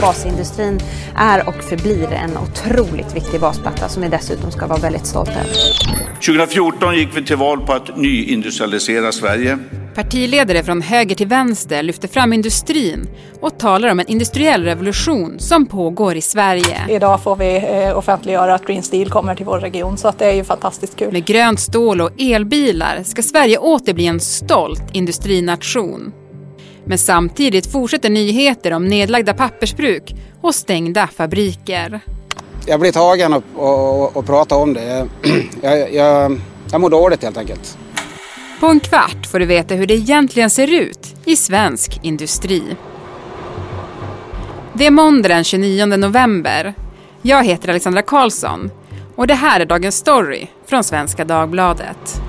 Basindustrin är och förblir en otroligt viktig basplatta som vi dessutom ska vara väldigt stolta över. 2014 gick vi till val på att nyindustrialisera Sverige. Partiledare från höger till vänster lyfter fram industrin och talar om en industriell revolution som pågår i Sverige. Idag får vi eh, offentliggöra att Green Steel kommer till vår region så att det är ju fantastiskt kul. Med grönt stål och elbilar ska Sverige åter bli en stolt industrination. Men samtidigt fortsätter nyheter om nedlagda pappersbruk och stängda fabriker. Jag blir tagen och, och, och pratar om det. Jag, jag, jag mår dåligt helt enkelt. På en kvart får du veta hur det egentligen ser ut i svensk industri. Det är måndag den 29 november. Jag heter Alexandra Karlsson och det här är dagens story från Svenska Dagbladet.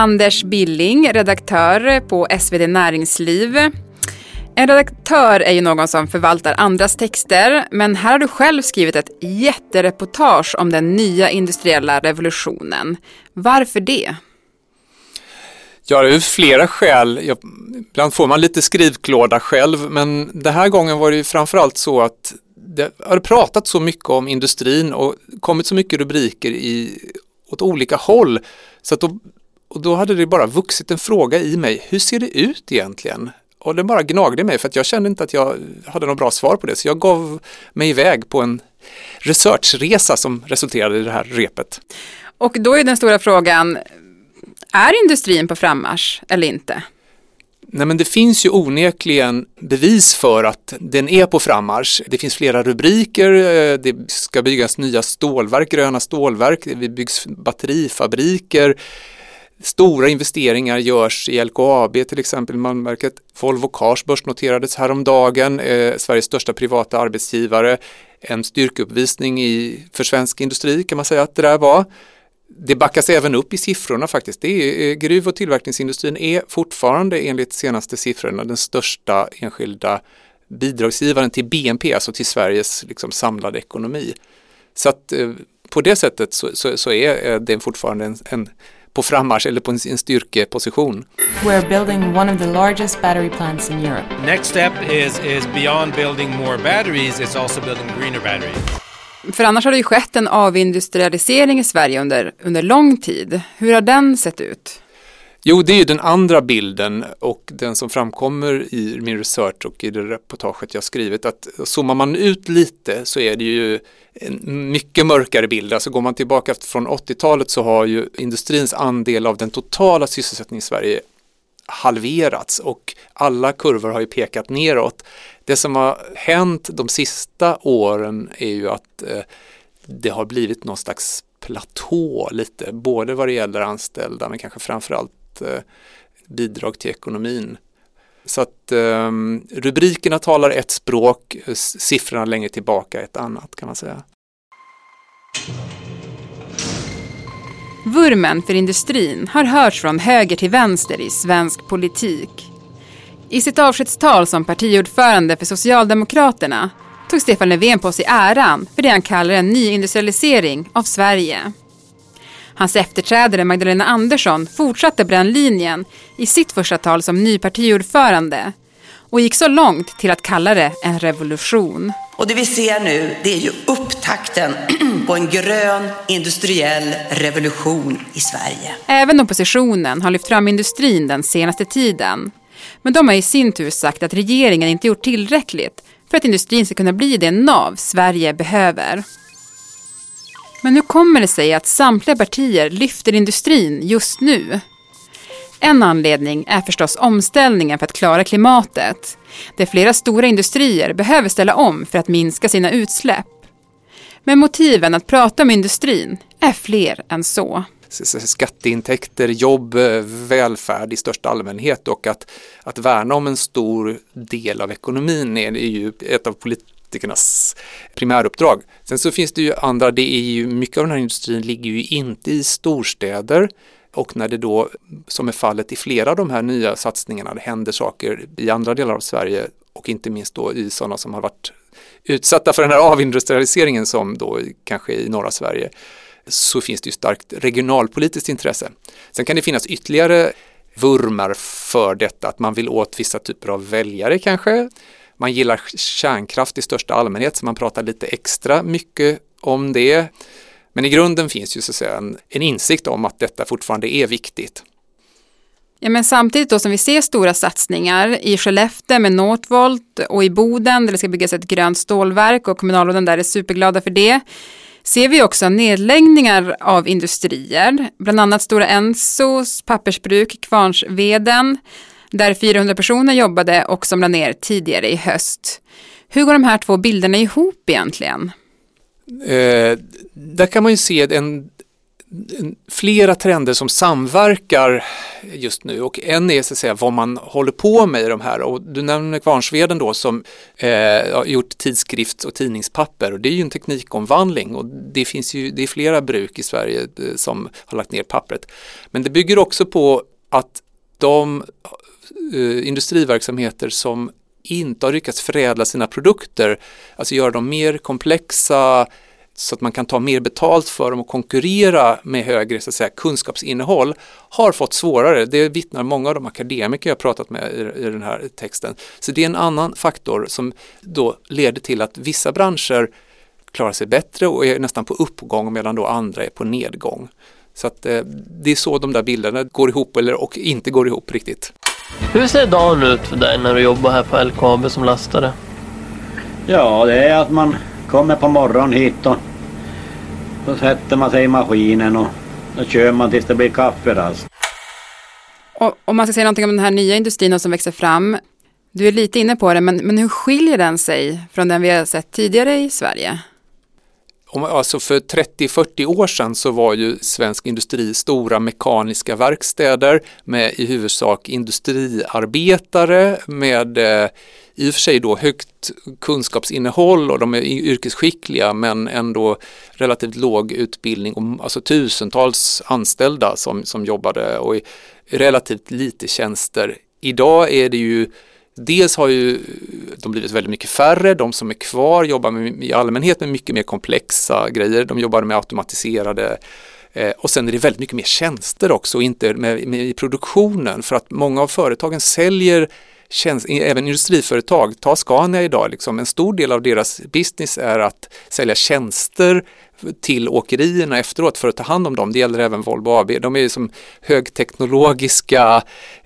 Anders Billing, redaktör på SvD Näringsliv. En redaktör är ju någon som förvaltar andras texter, men här har du själv skrivit ett jättereportage om den nya industriella revolutionen. Varför det? Ja, det är flera skäl. Jag, ibland får man lite skrivklåda själv, men den här gången var det ju framförallt så att det har pratat så mycket om industrin och kommit så mycket rubriker i, åt olika håll. Så att då, och då hade det bara vuxit en fråga i mig, hur ser det ut egentligen? Och den bara gnagde mig för att jag kände inte att jag hade något bra svar på det. Så jag gav mig iväg på en researchresa som resulterade i det här repet. Och då är den stora frågan, är industrin på frammarsch eller inte? Nej men det finns ju onekligen bevis för att den är på frammarsch. Det finns flera rubriker, det ska byggas nya stålverk, gröna stålverk, det byggs batterifabriker. Stora investeringar görs i LKAB till exempel, Malmverket. Volvo Cars börsnoterades häromdagen, eh, Sveriges största privata arbetsgivare. En styrkeuppvisning i, för svensk industri kan man säga att det där var. Det backas även upp i siffrorna faktiskt. Det är, eh, gruv och tillverkningsindustrin är fortfarande enligt senaste siffrorna den största enskilda bidragsgivaren till BNP, alltså till Sveriges liksom, samlade ekonomi. Så att eh, på det sättet så, så, så är eh, det fortfarande en, en på frammarsch eller på en, en styrkeposition. We're building one of the largest battery plants in Europe. Next step is, is beyond building more batteries, it's also building greener batteries. För annars har det ju skett en avindustrialisering i Sverige under, under lång tid. Hur har den sett ut? Jo, det är ju den andra bilden och den som framkommer i min research och i det reportaget jag skrivit att zoomar man ut lite så är det ju en mycket mörkare bild. Alltså går man tillbaka från 80-talet så har ju industrins andel av den totala sysselsättningen i Sverige halverats och alla kurvor har ju pekat neråt. Det som har hänt de sista åren är ju att eh, det har blivit någon slags platå lite, både vad det gäller anställda men kanske framförallt Eh, bidrag till ekonomin. Så att eh, rubrikerna talar ett språk, siffrorna längre tillbaka ett annat kan man säga. Vurmen för industrin har hörts från höger till vänster i svensk politik. I sitt avskedstal som partiordförande för Socialdemokraterna tog Stefan Löfven på sig äran för det han kallar en nyindustrialisering av Sverige. Hans efterträdare Magdalena Andersson fortsatte brännlinjen i sitt första tal som ny partiordförande och gick så långt till att kalla det en revolution. Och det vi ser nu det är ju upptakten på en grön industriell revolution i Sverige. Även oppositionen har lyft fram industrin den senaste tiden. Men de har i sin tur sagt att regeringen inte gjort tillräckligt för att industrin ska kunna bli det nav Sverige behöver. Men hur kommer det sig att samtliga partier lyfter industrin just nu? En anledning är förstås omställningen för att klara klimatet. Där flera stora industrier behöver ställa om för att minska sina utsläpp. Men motiven att prata om industrin är fler än så skatteintäkter, jobb, eh, välfärd i största allmänhet och att, att värna om en stor del av ekonomin är, är ju ett av politikernas primäruppdrag. Sen så finns det ju andra, det är ju mycket av den här industrin ligger ju inte i storstäder och när det då, som är fallet i flera av de här nya satsningarna, det händer saker i andra delar av Sverige och inte minst då i sådana som har varit utsatta för den här avindustrialiseringen som då kanske i norra Sverige så finns det ju starkt regionalpolitiskt intresse. Sen kan det finnas ytterligare vurmar för detta, att man vill åt vissa typer av väljare kanske. Man gillar kärnkraft i största allmänhet så man pratar lite extra mycket om det. Men i grunden finns ju så att säga en, en insikt om att detta fortfarande är viktigt. Ja, men samtidigt då som vi ser stora satsningar i Skellefteå med Northvolt och i Boden där det ska byggas ett grönt stålverk och kommunalråden där är superglada för det ser vi också nedläggningar av industrier, bland annat Stora Ensos pappersbruk Kvarnsveden, där 400 personer jobbade och som lade ner tidigare i höst. Hur går de här två bilderna ihop egentligen? Eh, där kan man ju se en, flera trender som samverkar just nu och en är så att säga vad man håller på med i de här och du nämner Kvarnsveden då som eh, gjort tidskrifts och tidningspapper och det är ju en teknikomvandling och det finns ju, det är flera bruk i Sverige eh, som har lagt ner pappret. Men det bygger också på att de eh, industriverksamheter som inte har lyckats förädla sina produkter, alltså göra dem mer komplexa, så att man kan ta mer betalt för dem och konkurrera med högre så att säga, kunskapsinnehåll har fått svårare. Det vittnar många av de akademiker jag pratat med i, i den här texten. Så det är en annan faktor som då leder till att vissa branscher klarar sig bättre och är nästan på uppgång medan då andra är på nedgång. Så att eh, det är så de där bilderna går ihop eller och inte går ihop riktigt. Hur ser dagen ut för dig när du jobbar här på LKAB som lastare? Ja, det är att man kommer på morgonen hit och så sätter man sig i maskinen och då kör man tills det blir kafferast. Och om man ska säga någonting om den här nya industrin som växer fram. Du är lite inne på det, men, men hur skiljer den sig från den vi har sett tidigare i Sverige? Om, alltså för 30-40 år sedan så var ju svensk industri stora mekaniska verkstäder med i huvudsak industriarbetare med eh, i och för sig då högt kunskapsinnehåll och de är yrkesskickliga men ändå relativt låg utbildning och alltså tusentals anställda som, som jobbade och relativt lite tjänster. Idag är det ju Dels har ju de blivit väldigt mycket färre, de som är kvar jobbar med, i allmänhet med mycket mer komplexa grejer, de jobbar med automatiserade eh, och sen är det väldigt mycket mer tjänster också och inte med, med i produktionen för att många av företagen säljer tjänst, även industriföretag, ta Scania idag, liksom, en stor del av deras business är att sälja tjänster till åkerierna efteråt för att ta hand om dem. Det gäller även Volvo AB. De är som högteknologiska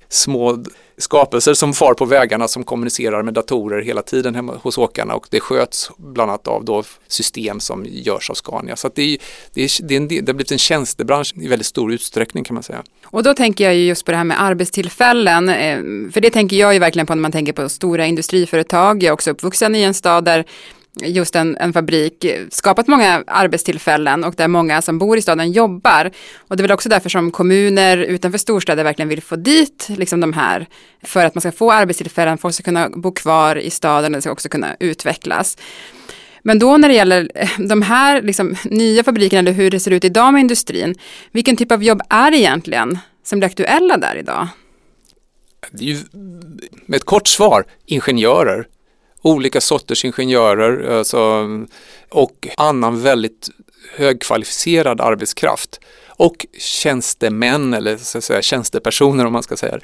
små skapelser som far på vägarna som kommunicerar med datorer hela tiden hemma hos åkarna och det sköts bland annat av då system som görs av Scania. Så det, är, det, är, det, är en, det har blivit en tjänstebransch i väldigt stor utsträckning kan man säga. Och då tänker jag ju just på det här med arbetstillfällen, eh, för det tänker jag ju verkligen på när man tänker på stora industriföretag. Jag är också uppvuxen i en stad där just en, en fabrik skapat många arbetstillfällen och där många som bor i staden jobbar. Och det är väl också därför som kommuner utanför storstäder verkligen vill få dit liksom de här för att man ska få arbetstillfällen, folk ska kunna bo kvar i staden och det ska också kunna utvecklas. Men då när det gäller eh, de här liksom, nya fabrikerna eller hur det ser ut idag med industrin, vilken typ av jobb är det egentligen som blir aktuella där idag? Det är ju, med ett kort svar, ingenjörer olika sorters ingenjörer alltså, och annan väldigt högkvalificerad arbetskraft och tjänstemän eller så att säga, tjänstepersoner om man ska säga.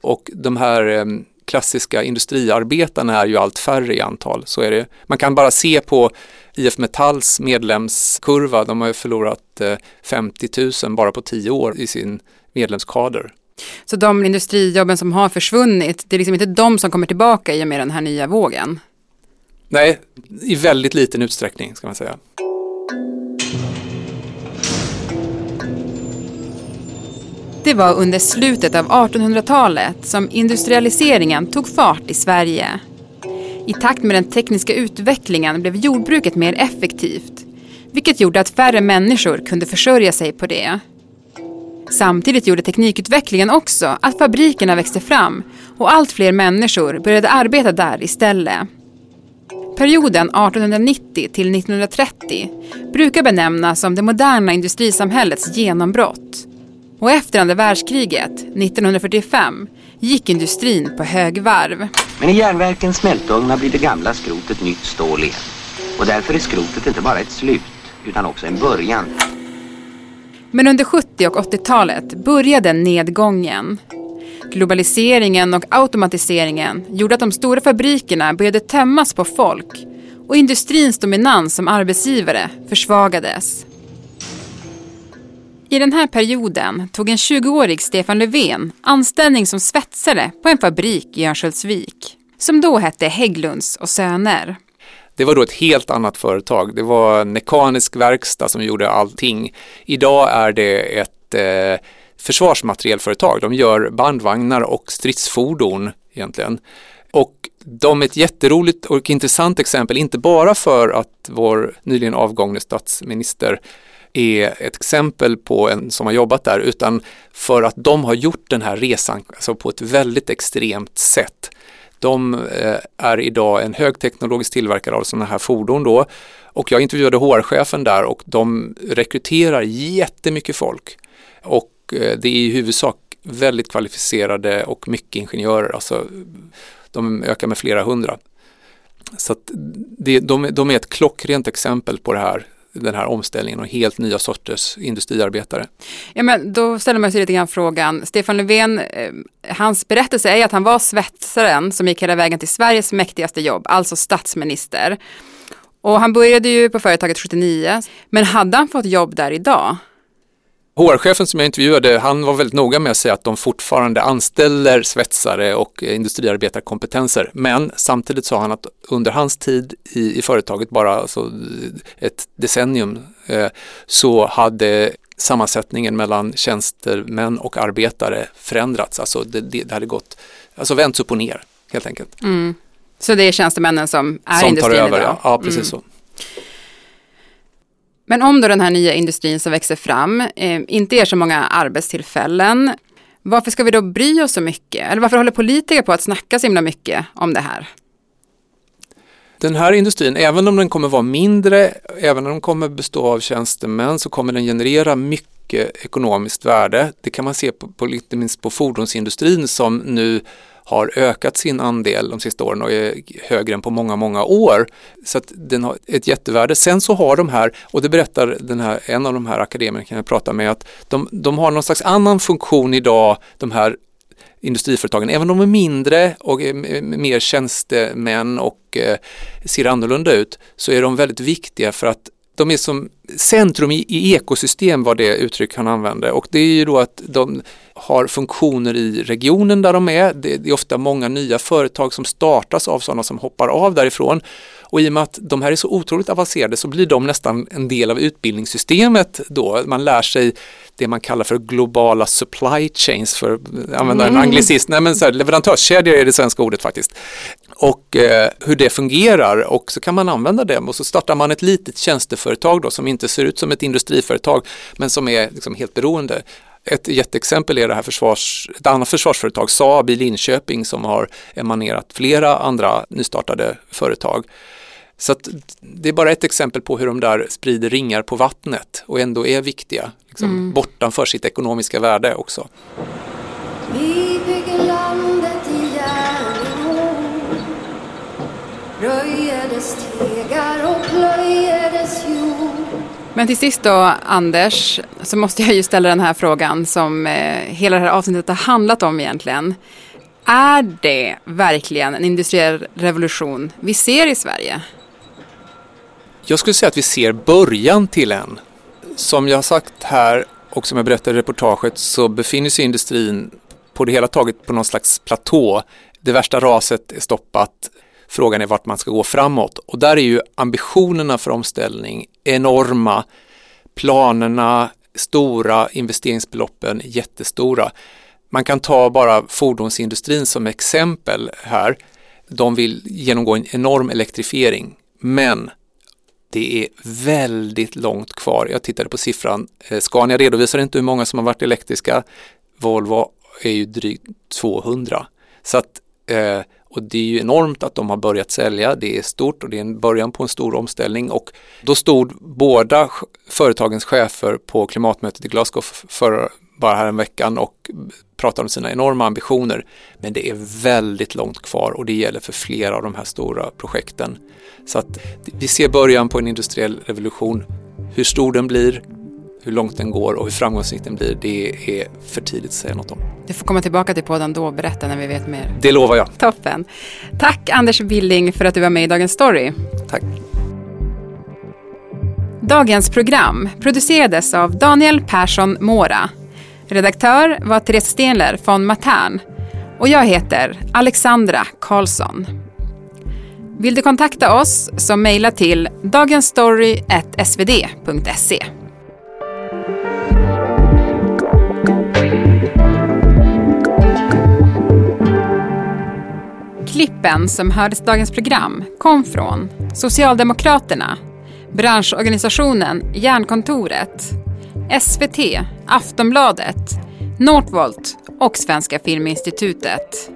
Och de här eh, klassiska industriarbetarna är ju allt färre i antal. Så är det. Man kan bara se på IF Metalls medlemskurva, de har ju förlorat eh, 50 000 bara på tio år i sin medlemskader. Så de industrijobben som har försvunnit, det är liksom inte de som kommer tillbaka i och med den här nya vågen? Nej, i väldigt liten utsträckning ska man säga. Det var under slutet av 1800-talet som industrialiseringen tog fart i Sverige. I takt med den tekniska utvecklingen blev jordbruket mer effektivt, vilket gjorde att färre människor kunde försörja sig på det. Samtidigt gjorde teknikutvecklingen också att fabrikerna växte fram och allt fler människor började arbeta där istället. Perioden 1890 till 1930 brukar benämnas som det moderna industrisamhällets genombrott. Och efter andra världskriget, 1945, gick industrin på högvarv. Men i järnverkens smältugnar blir det gamla skrotet nytt stål igen. Och därför är skrotet inte bara ett slut, utan också en början. Men under 70 och 80-talet började nedgången. Globaliseringen och automatiseringen gjorde att de stora fabrikerna började tömmas på folk och industrins dominans som arbetsgivare försvagades. I den här perioden tog en 20-årig Stefan Löfven anställning som svetsare på en fabrik i Örnsköldsvik som då hette Hägglunds och Söner. Det var då ett helt annat företag. Det var en mekanisk verkstad som gjorde allting. Idag är det ett eh, försvarsmaterielföretag. De gör bandvagnar och stridsfordon egentligen. Och de är ett jätteroligt och intressant exempel, inte bara för att vår nyligen avgångne statsminister är ett exempel på en som har jobbat där, utan för att de har gjort den här resan alltså på ett väldigt extremt sätt. De eh, är idag en högteknologisk tillverkare av sådana här fordon då och jag intervjuade HR-chefen där och de rekryterar jättemycket folk och Eh, det är i huvudsak väldigt kvalificerade och mycket ingenjörer, alltså de ökar med flera hundra. Så det, de, de är ett klockrent exempel på det här den här omställningen och helt nya sorters industriarbetare. Ja, men då ställer man sig lite grann frågan, Stefan Löfven, eh, hans berättelse är att han var svetsaren som gick hela vägen till Sveriges mäktigaste jobb, alltså statsminister. Och han började ju på företaget 79, men hade han fått jobb där idag? HR-chefen som jag intervjuade, han var väldigt noga med att säga att de fortfarande anställer svetsare och industriarbetarkompetenser. Men samtidigt sa han att under hans tid i, i företaget, bara alltså ett decennium, eh, så hade sammansättningen mellan tjänstemän och arbetare förändrats. Alltså det, det, hade gått, alltså vänts upp och ner helt enkelt. Mm. Så det är tjänstemännen som är som industrin tar över, idag? Ja, ja precis mm. så. Men om då den här nya industrin som växer fram eh, inte ger så många arbetstillfällen, varför ska vi då bry oss så mycket? Eller varför håller politiker på att snacka så himla mycket om det här? Den här industrin, även om den kommer vara mindre, även om den kommer bestå av tjänstemän, så kommer den generera mycket ekonomiskt värde. Det kan man se på, på inte minst på fordonsindustrin som nu har ökat sin andel de sista åren och är högre än på många, många år. Så att den har ett jättevärde. Sen så har de här, och det berättar den här, en av de här akademikerna jag pratar med, att de, de har någon slags annan funktion idag, de här industriföretagen, även om de är mindre och är mer tjänstemän och eh, ser annorlunda ut, så är de väldigt viktiga för att de är som centrum i, i ekosystem var det uttryck han använde och det är ju då att de har funktioner i regionen där de är. Det, det är ofta många nya företag som startas av sådana som hoppar av därifrån och i och med att de här är så otroligt avancerade så blir de nästan en del av utbildningssystemet då. Man lär sig det man kallar för globala supply chains för att använda mm. en anglicism. Nej, men så här, leverantörskedjor är det svenska ordet faktiskt. Och eh, hur det fungerar och så kan man använda det och så startar man ett litet tjänsteföretag då som inte ser ut som ett industriföretag men som är liksom helt beroende. Ett jätteexempel är det här försvars, ett annat försvarsföretag, Saab i Linköping som har emanerat flera andra nystartade företag. Så det är bara ett exempel på hur de där sprider ringar på vattnet och ändå är viktiga, liksom, mm. bortanför sitt ekonomiska värde också. Vi bygger landet i järnhål Röjer dess tegar och plöjer men till sist då, Anders, så måste jag ju ställa den här frågan som eh, hela det här avsnittet har handlat om egentligen. Är det verkligen en industriell revolution vi ser i Sverige? Jag skulle säga att vi ser början till en. Som jag har sagt här och som jag berättade i reportaget så befinner sig industrin på det hela taget på någon slags platå. Det värsta raset är stoppat. Frågan är vart man ska gå framåt och där är ju ambitionerna för omställning enorma. Planerna stora, investeringsbeloppen jättestora. Man kan ta bara fordonsindustrin som exempel här. De vill genomgå en enorm elektrifiering, men det är väldigt långt kvar. Jag tittade på siffran. Eh, Scania redovisar inte hur många som har varit elektriska. Volvo är ju drygt 200. Så att, eh, och det är ju enormt att de har börjat sälja. Det är stort och det är en början på en stor omställning. Och då stod båda företagens chefer på klimatmötet i Glasgow för bara här en veckan och pratade om sina enorma ambitioner. Men det är väldigt långt kvar och det gäller för flera av de här stora projekten. Så att vi ser början på en industriell revolution. Hur stor den blir, hur långt den går och hur framgångsrik den blir, det är för tidigt att säga något om. Du får komma tillbaka till podden då och berätta när vi vet mer. Det lovar jag. Toppen. Tack Anders Billing för att du var med i Dagens Story. Tack. Dagens program producerades av Daniel Persson Mora. Redaktör var Therese Stenler von Matern. Och jag heter Alexandra Karlsson. Vill du kontakta oss så mejla till dagensstory.svd.se. Klippen som hördes i dagens program kom från Socialdemokraterna, branschorganisationen Järnkontoret, SVT, Aftonbladet, Northvolt och Svenska Filminstitutet.